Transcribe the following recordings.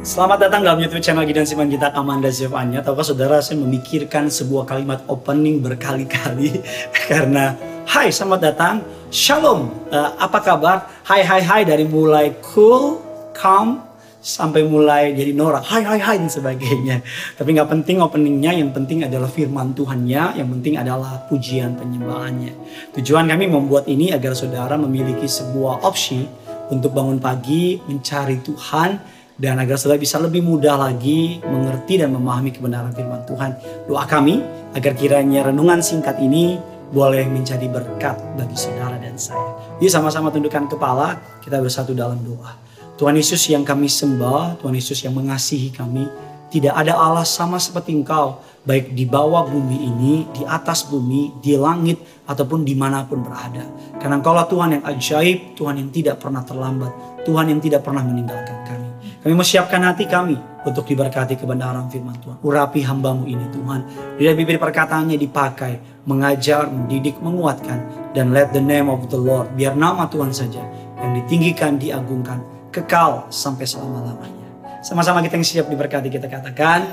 Selamat datang dalam YouTube channel Gideon Siman kita Amanda Zevanya. Tahukah saudara saya memikirkan sebuah kalimat opening berkali-kali karena Hai selamat datang, Shalom, uh, apa kabar? Hai hai hai dari mulai cool, calm, sampai mulai jadi norak, hai hai hai dan sebagainya. Tapi nggak penting openingnya, yang penting adalah firman Tuhannya, yang penting adalah pujian penyembahannya. Tujuan kami membuat ini agar saudara memiliki sebuah opsi untuk bangun pagi, mencari Tuhan, dan agar saudara bisa lebih mudah lagi mengerti dan memahami kebenaran firman Tuhan. Doa kami agar kiranya renungan singkat ini boleh menjadi berkat bagi saudara dan saya. Yuk sama-sama tundukkan kepala, kita bersatu dalam doa. Tuhan Yesus yang kami sembah, Tuhan Yesus yang mengasihi kami, tidak ada Allah sama seperti Engkau, baik di bawah bumi ini, di atas bumi, di langit, ataupun di mana pun berada. Karena Engkau lah Tuhan yang ajaib, Tuhan yang tidak pernah terlambat, Tuhan yang tidak pernah meninggalkan kami. Kami mau siapkan hati kami untuk diberkati kebenaran firman Tuhan. Urapi hambamu ini Tuhan. Bila bibir perkataannya dipakai, mengajar, mendidik, menguatkan. Dan let the name of the Lord, biar nama Tuhan saja yang ditinggikan, diagungkan, kekal sampai selama-lamanya. Sama-sama kita yang siap diberkati, kita katakan,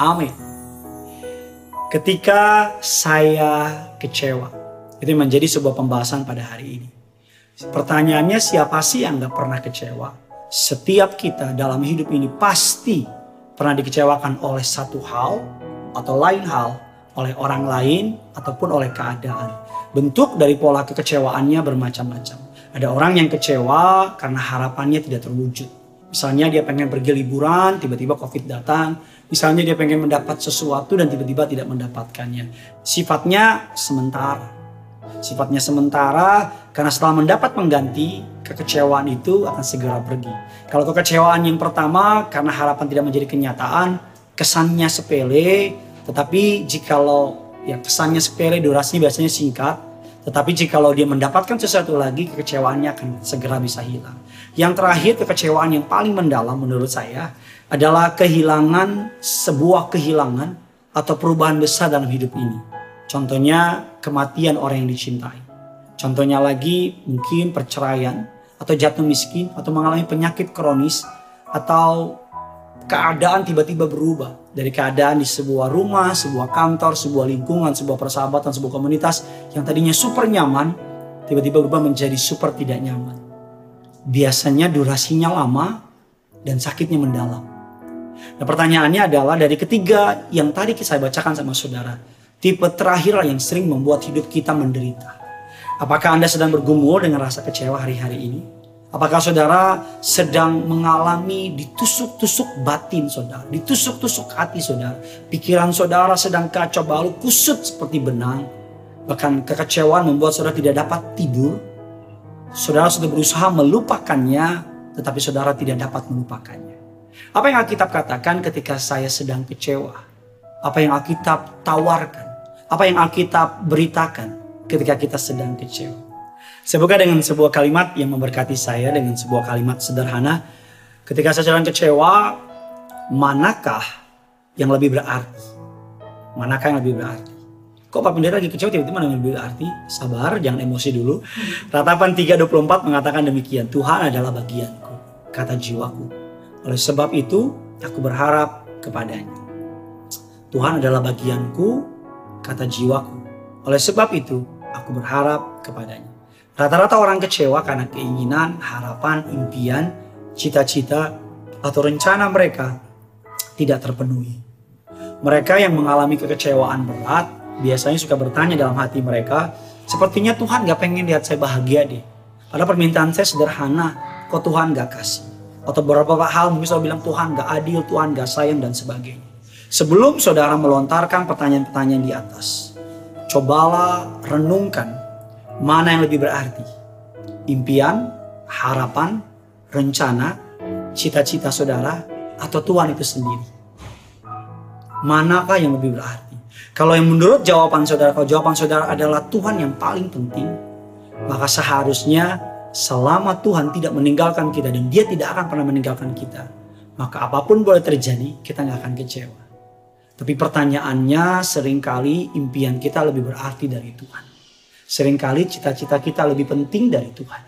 amin. Ketika saya kecewa, itu menjadi sebuah pembahasan pada hari ini. Pertanyaannya siapa sih yang gak pernah kecewa? Setiap kita dalam hidup ini pasti pernah dikecewakan oleh satu hal atau lain hal, oleh orang lain ataupun oleh keadaan. Bentuk dari pola kekecewaannya bermacam-macam. Ada orang yang kecewa karena harapannya tidak terwujud. Misalnya dia pengen pergi liburan, tiba-tiba COVID datang. Misalnya dia pengen mendapat sesuatu dan tiba-tiba tidak mendapatkannya. Sifatnya sementara. Sifatnya sementara karena setelah mendapat pengganti, kekecewaan itu akan segera pergi. Kalau kekecewaan yang pertama karena harapan tidak menjadi kenyataan, kesannya sepele, tetapi jikalau ya kesannya sepele, durasinya biasanya singkat, tetapi jikalau dia mendapatkan sesuatu lagi, kekecewaannya akan segera bisa hilang. Yang terakhir, kekecewaan yang paling mendalam menurut saya adalah kehilangan sebuah kehilangan atau perubahan besar dalam hidup ini. Contohnya kematian orang yang dicintai. Contohnya lagi mungkin perceraian, atau jatuh miskin atau mengalami penyakit kronis atau keadaan tiba-tiba berubah dari keadaan di sebuah rumah, sebuah kantor, sebuah lingkungan, sebuah persahabatan, sebuah komunitas yang tadinya super nyaman tiba-tiba berubah menjadi super tidak nyaman. Biasanya durasinya lama dan sakitnya mendalam. Nah pertanyaannya adalah dari ketiga yang tadi saya bacakan sama saudara, tipe terakhir yang sering membuat hidup kita menderita. Apakah Anda sedang bergumul dengan rasa kecewa hari-hari ini? Apakah saudara sedang mengalami ditusuk-tusuk batin saudara, ditusuk-tusuk hati saudara, pikiran saudara sedang kacau balau, kusut seperti benang, bahkan kekecewaan membuat saudara tidak dapat tidur. Saudara sudah berusaha melupakannya, tetapi saudara tidak dapat melupakannya. Apa yang Alkitab katakan ketika saya sedang kecewa? Apa yang Alkitab tawarkan? Apa yang Alkitab beritakan? ketika kita sedang kecewa. Saya buka dengan sebuah kalimat yang memberkati saya dengan sebuah kalimat sederhana. Ketika saya sedang kecewa, manakah yang lebih berarti? Manakah yang lebih berarti? Kok Pak Pendeta lagi kecewa tiba-tiba mana yang lebih berarti? Sabar, jangan emosi dulu. Ratapan 3.24 mengatakan demikian. Tuhan adalah bagianku, kata jiwaku. Oleh sebab itu, aku berharap kepadanya. Tuhan adalah bagianku, kata jiwaku. Oleh sebab itu, aku berharap kepadanya. Rata-rata orang kecewa karena keinginan, harapan, impian, cita-cita, atau rencana mereka tidak terpenuhi. Mereka yang mengalami kekecewaan berat biasanya suka bertanya dalam hati mereka, sepertinya Tuhan gak pengen lihat saya bahagia deh. Padahal permintaan saya sederhana, kok Tuhan gak kasih. Atau beberapa hal mungkin saya bilang Tuhan gak adil, Tuhan gak sayang dan sebagainya. Sebelum saudara melontarkan pertanyaan-pertanyaan di atas, cobalah renungkan mana yang lebih berarti. Impian, harapan, rencana, cita-cita saudara, atau Tuhan itu sendiri. Manakah yang lebih berarti? Kalau yang menurut jawaban saudara, kalau jawaban saudara adalah Tuhan yang paling penting, maka seharusnya selama Tuhan tidak meninggalkan kita dan dia tidak akan pernah meninggalkan kita, maka apa pun boleh terjadi, kita nggak akan kecewa. Tapi pertanyaannya sering kali impian kita lebih berarti dari Tuhan. Seringkali cita-cita kita lebih penting dari Tuhan.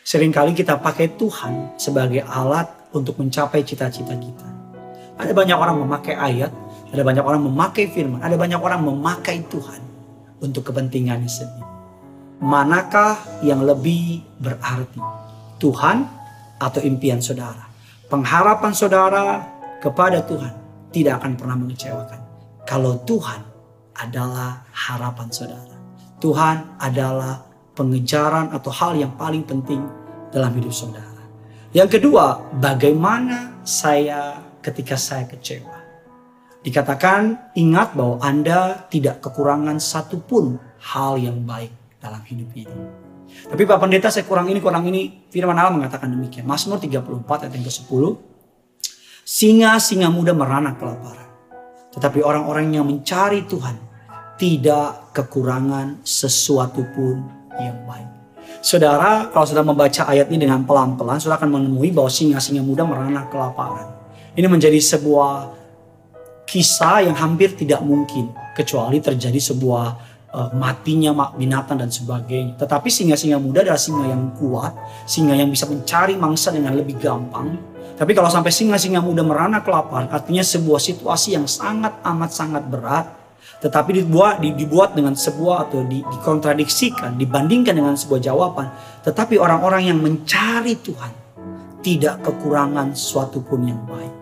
Seringkali kita pakai Tuhan sebagai alat untuk mencapai cita-cita kita. Ada banyak orang memakai ayat, ada banyak orang memakai firman, ada banyak orang memakai Tuhan untuk kepentingannya sendiri. Manakah yang lebih berarti? Tuhan atau impian saudara? Pengharapan saudara kepada Tuhan tidak akan pernah mengecewakan. Kalau Tuhan adalah harapan saudara. Tuhan adalah pengejaran atau hal yang paling penting dalam hidup saudara. Yang kedua, bagaimana saya ketika saya kecewa? Dikatakan ingat bahwa Anda tidak kekurangan satupun hal yang baik dalam hidup ini. Tapi Pak Pendeta saya kurang ini, kurang ini. Firman Allah mengatakan demikian. Mazmur 34 ayat yang ke-10. Singa-singa muda merana kelaparan. Tetapi orang-orang yang mencari Tuhan tidak kekurangan sesuatu pun yang baik. Saudara, kalau sudah membaca ayat ini dengan pelan-pelan, saudara akan menemui bahwa singa-singa muda merana kelaparan. Ini menjadi sebuah kisah yang hampir tidak mungkin kecuali terjadi sebuah uh, matinya binatang dan sebagainya. Tetapi singa-singa muda adalah singa yang kuat, singa yang bisa mencari mangsa dengan lebih gampang. Tapi kalau sampai singa-singa muda merana kelaparan, artinya sebuah situasi yang sangat amat sangat berat tetapi dibuat dibuat dengan sebuah atau di, dikontradiksikan, dibandingkan dengan sebuah jawaban. Tetapi orang-orang yang mencari Tuhan tidak kekurangan suatu pun yang baik.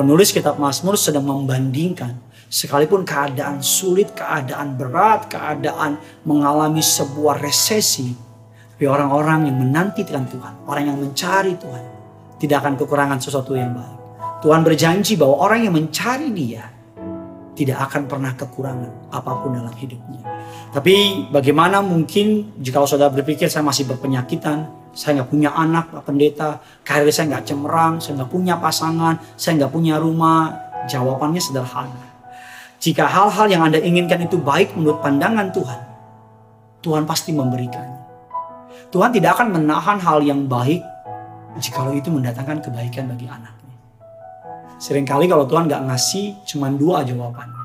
Penulis kitab Mazmur sedang membandingkan sekalipun keadaan sulit, keadaan berat, keadaan mengalami sebuah resesi, tapi orang-orang yang menantikan Tuhan, orang yang mencari Tuhan, tidak akan kekurangan sesuatu yang baik. Tuhan berjanji bahwa orang yang mencari Dia tidak akan pernah kekurangan apa pun dalam hidupnya. Tapi bagaimana mungkin jika saudara berpikir saya masih berpenyakitan, saya nggak punya anak, Pak Pendeta, karir saya nggak cemerlang, saya nggak punya pasangan, saya nggak punya rumah. Jawabannya sederhana. Jika hal-hal yang Anda inginkan itu baik menurut pandangan Tuhan, Tuhan pasti memberikannya. Tuhan tidak akan menahan hal yang baik jika itu mendatangkan kebaikan bagi anak. Seringkali kalau Tuhan gak ngasih cuma dua jawabannya.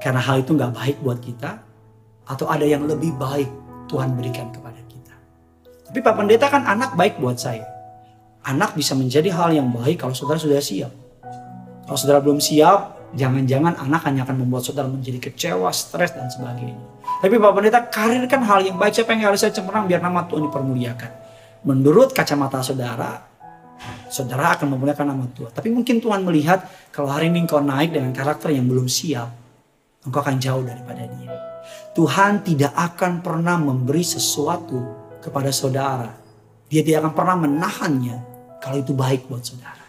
Karena hal itu gak baik buat kita. Atau ada yang lebih baik Tuhan berikan kepada kita. Tapi Pak Pendeta kan anak baik buat saya. Anak bisa menjadi hal yang baik kalau saudara sudah siap. Kalau saudara belum siap, jangan-jangan anak hanya akan membuat saudara menjadi kecewa, stres, dan sebagainya. Tapi Pak Pendeta, karir kan hal yang baik. Siapa yang harus saya cemerlang biar nama Tuhan dipermuliakan? Menurut kacamata saudara, saudara akan memuliakan nama Tuhan. Tapi mungkin Tuhan melihat kalau hari ini engkau naik dengan karakter yang belum siap, engkau akan jauh daripada dia. Tuhan tidak akan pernah memberi sesuatu kepada saudara. Dia tidak akan pernah menahannya kalau itu baik buat saudara.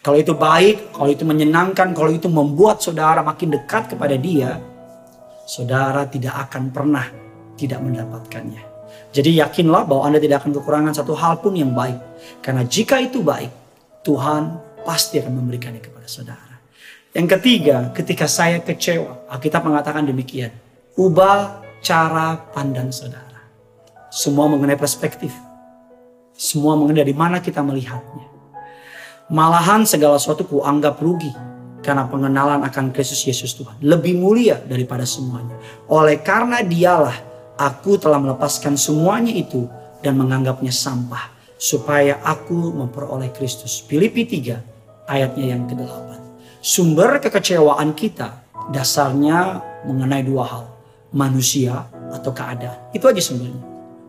Kalau itu baik, kalau itu menyenangkan, kalau itu membuat saudara makin dekat kepada dia, saudara tidak akan pernah tidak mendapatkannya. Jadi yakinlah bahwa Anda tidak akan kekurangan satu hal pun yang baik. Karena jika itu baik, Tuhan pasti akan memberikannya kepada saudara. Yang ketiga, ketika saya kecewa, Alkitab mengatakan demikian. Ubah cara pandang saudara. Semua mengenai perspektif. Semua mengenai dari mana kita melihatnya. Malahan segala sesuatu kuanggap rugi karena pengenalan akan Kristus Yesus Tuhan lebih mulia daripada semuanya. Oleh karena dialah Aku telah melepaskan semuanya itu dan menganggapnya sampah supaya aku memperoleh Kristus. Filipi 3 ayatnya yang ke-8. Sumber kekecewaan kita dasarnya mengenai dua hal. Manusia atau keadaan. Itu aja sumbernya.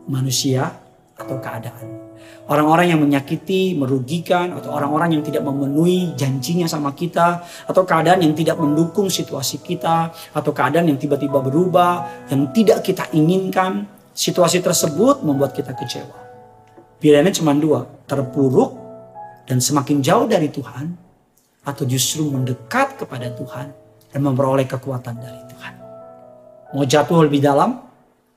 Manusia atau keadaan. Orang-orang yang menyakiti, merugikan, atau orang-orang yang tidak memenuhi janjinya sama kita, atau keadaan yang tidak mendukung situasi kita, atau keadaan yang tiba-tiba berubah, yang tidak kita inginkan, situasi tersebut membuat kita kecewa. Pilihannya cuma dua, terpuruk dan semakin jauh dari Tuhan, atau justru mendekat kepada Tuhan dan memperoleh kekuatan dari Tuhan. Mau jatuh lebih dalam,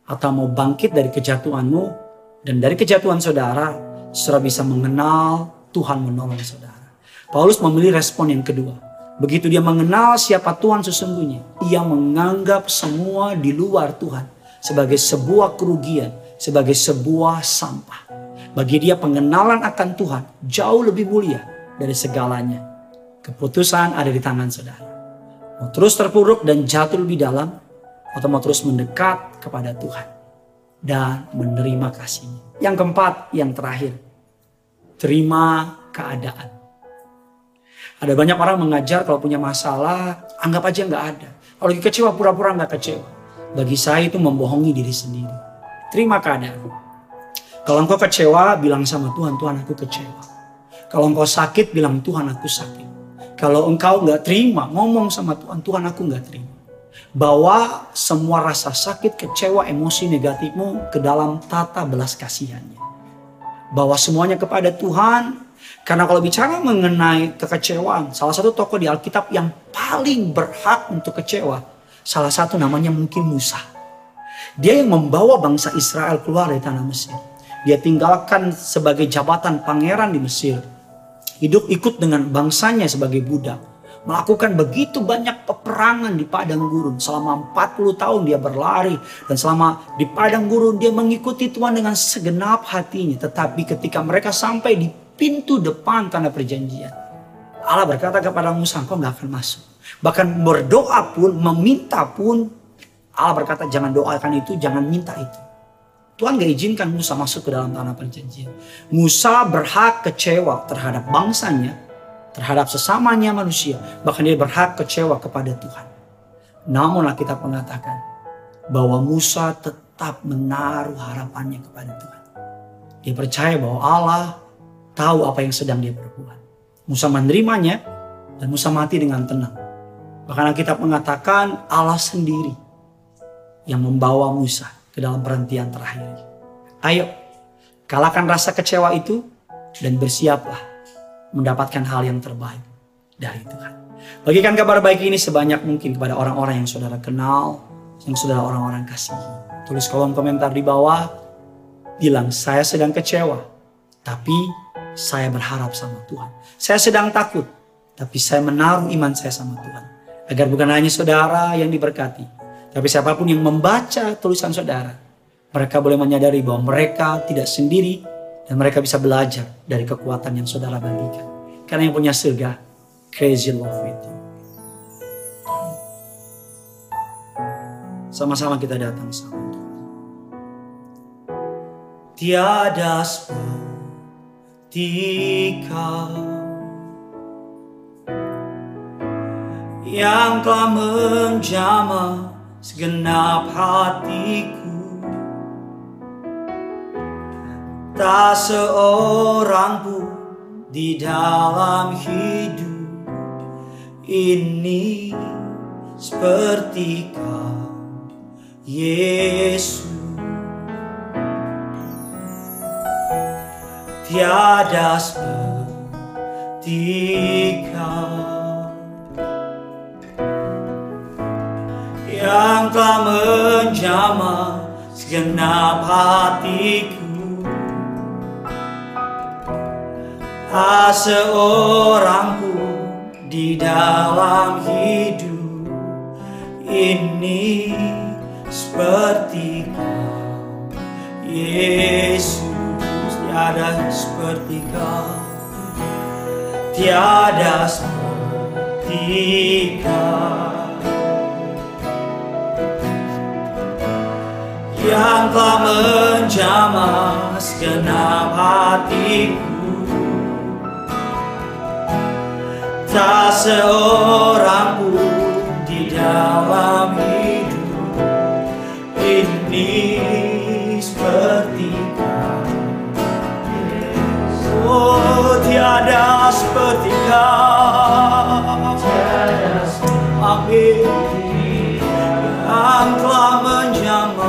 atau mau bangkit dari kejatuhanmu, dan dari kejatuhan saudara, saudara bisa mengenal Tuhan menolong saudara. Paulus memilih respon yang kedua. Begitu dia mengenal siapa Tuhan sesungguhnya, ia menganggap semua di luar Tuhan sebagai sebuah kerugian, sebagai sebuah sampah. Bagi dia pengenalan akan Tuhan jauh lebih mulia dari segalanya. Keputusan ada di tangan saudara. Mau terus terpuruk dan jatuh lebih dalam, atau mau terus mendekat kepada Tuhan dan menerima kasihnya. Yang keempat, yang terakhir. terima keadaan. Ada banyak orang mengajar kalau punya masalah, anggap aja nggak ada. Kalau lagi kecewa, pura-pura nggak kecewa. Bagi saya itu membohongi diri sendiri. Terima keadaan. Kalau engkau kecewa, bilang sama Tuhan, Tuhan aku kecewa. Kalau engkau sakit, bilang Tuhan aku sakit. Kalau engkau nggak terima, ngomong sama Tuhan, Tuhan aku nggak terima. Bawa semua rasa sakit, kecewa, emosi negatifmu ke dalam tata belas kasihannya. Bawa semuanya kepada Tuhan, karena kalau bicara mengenai kekecewaan, salah satu tokoh di Alkitab yang paling berhak untuk kecewa, salah satu namanya mungkin Musa. Dia yang membawa bangsa Israel keluar dari tanah Mesir. Dia tinggalkan sebagai jabatan pangeran di Mesir. Hidup ikut dengan bangsanya sebagai budak. Melakukan begitu banyak peperangan di padang gurun. Selama 40 tahun dia berlari. Dan selama di padang gurun dia mengikuti Tuhan dengan segenap hatinya. Tetapi ketika mereka sampai di pintu depan tanah perjanjian. Allah berkata kepada Musa, kau nggak akan masuk. Bahkan berdoa pun, meminta pun, Allah berkata jangan doakan itu, jangan minta itu. Tuhan gak izinkan Musa masuk ke dalam tanah perjanjian. Musa berhak kecewa terhadap bangsanya, terhadap sesamanya manusia. Bahkan dia berhak kecewa kepada Tuhan. Namun kita mengatakan bahwa Musa tetap menaruh harapannya kepada Tuhan. Dia percaya bahwa Allah tahu apa yang sedang dia perbuat. Musa menerimanya dan Musa mati dengan tenang. Bahkan kita mengatakan Allah sendiri yang membawa Musa ke dalam perhentian terakhir. Ayo, kalahkan rasa kecewa itu dan bersiaplah mendapatkan hal yang terbaik dari Tuhan. Bagikan kabar baik ini sebanyak mungkin kepada orang-orang yang saudara kenal, yang saudara orang-orang kasihi. Tulis kolom komentar di bawah, bilang saya sedang kecewa, tapi saya berharap sama Tuhan. Saya sedang takut, tapi saya menaruh iman saya sama Tuhan. Agar bukan hanya saudara yang diberkati, tapi siapa pun yang membaca tulisan saudara, mereka boleh menyadari bahwa mereka tidak sendiri dan mereka bisa belajar dari kekuatan yang saudara bagikan. Karena yang punya surga, crazy love you. Sama-sama kita datang sama. Tiada sebab ketika yang telah menjamah segenap hatiku tak seorang pun di dalam hidup ini seperti kau Yesus. Tiada seperti kau. Yang telah menjamah segenap hatiku tak seorang pun di dalam hidup ini seperti kau. Yesus tiada seperti kau. Tiada seperti kau. Yang telah menjamah segenap hatiku tak seorang pun di dalam hidup. Ini seperti Oh, tiada seperti kau. Amin. Yang telah menjamah.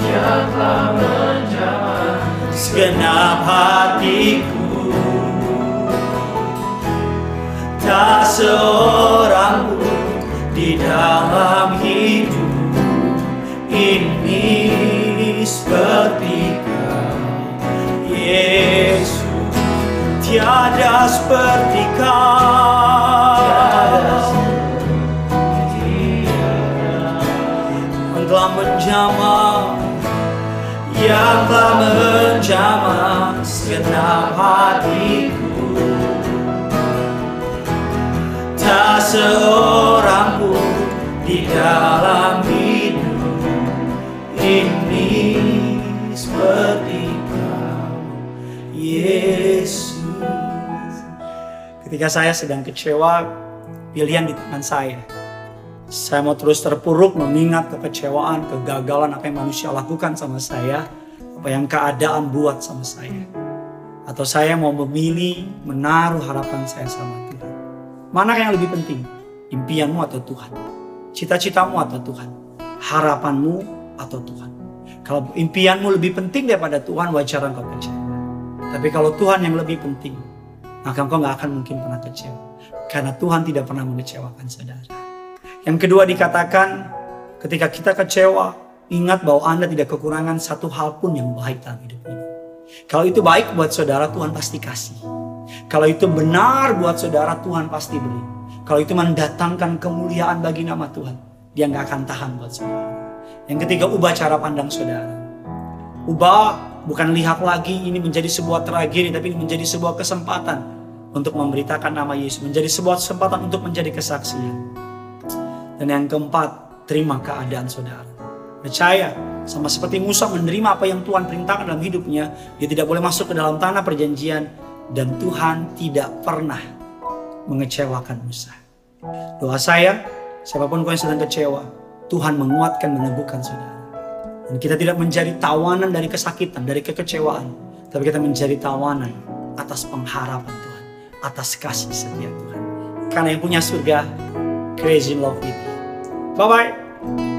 Yang telah menjamah. Segenap hatiku seorang pun di dalam hidup ini seperti Yesus tiada seperti kau yang telah menjamah yang telah menjamah segenap hatiku seorang pun di dalam hidup ini seperti Yesus. Ketika saya sedang kecewa, pilihan di tangan saya. Saya mau terus terpuruk mengingat kekecewaan, kegagalan apa yang manusia lakukan sama saya, apa yang keadaan buat sama saya. Atau saya mau memilih menaruh harapan saya sama. Mana yang lebih penting? Impianmu atau Tuhan? Cita-citamu atau Tuhan? Harapanmu atau Tuhan? Kalau impianmu lebih penting daripada Tuhan, wajar engkau kecewa. Tapi kalau Tuhan yang lebih penting, maka engkau gak akan mungkin pernah kecewa. Karena Tuhan tidak pernah mengecewakan saudara. Yang kedua dikatakan, ketika kita kecewa, ingat bahwa Anda tidak kekurangan satu hal pun yang baik dalam hidup ini. Kalau itu baik buat saudara, Tuhan pasti kasih. Kalau itu benar buat saudara, Tuhan pasti beri. Kalau itu mendatangkan kemuliaan bagi nama Tuhan, dia nggak akan tahan buat saudara. Yang ketiga, ubah cara pandang saudara. Ubah bukan lihat lagi ini menjadi sebuah tragedi, tapi ini menjadi sebuah kesempatan untuk memberitakan nama Yesus. Menjadi sebuah kesempatan untuk menjadi kesaksian. Dan yang keempat, terima keadaan saudara. Percaya, sama seperti Musa menerima apa yang Tuhan perintahkan dalam hidupnya, dia tidak boleh masuk ke dalam tanah perjanjian, dan Tuhan tidak pernah mengecewakan Musa. Doa saya, siapa pun kau yang sedang kecewa, Tuhan menguatkan, meneguhkan saudara. Dan kita tidak menjadi tawanan dari kesakitan, dari kekecewaan. Tapi kita menjadi tawanan atas pengharapan Tuhan. Atas kasih setia Tuhan. Karena yang punya surga, crazy love with you. Bye-bye.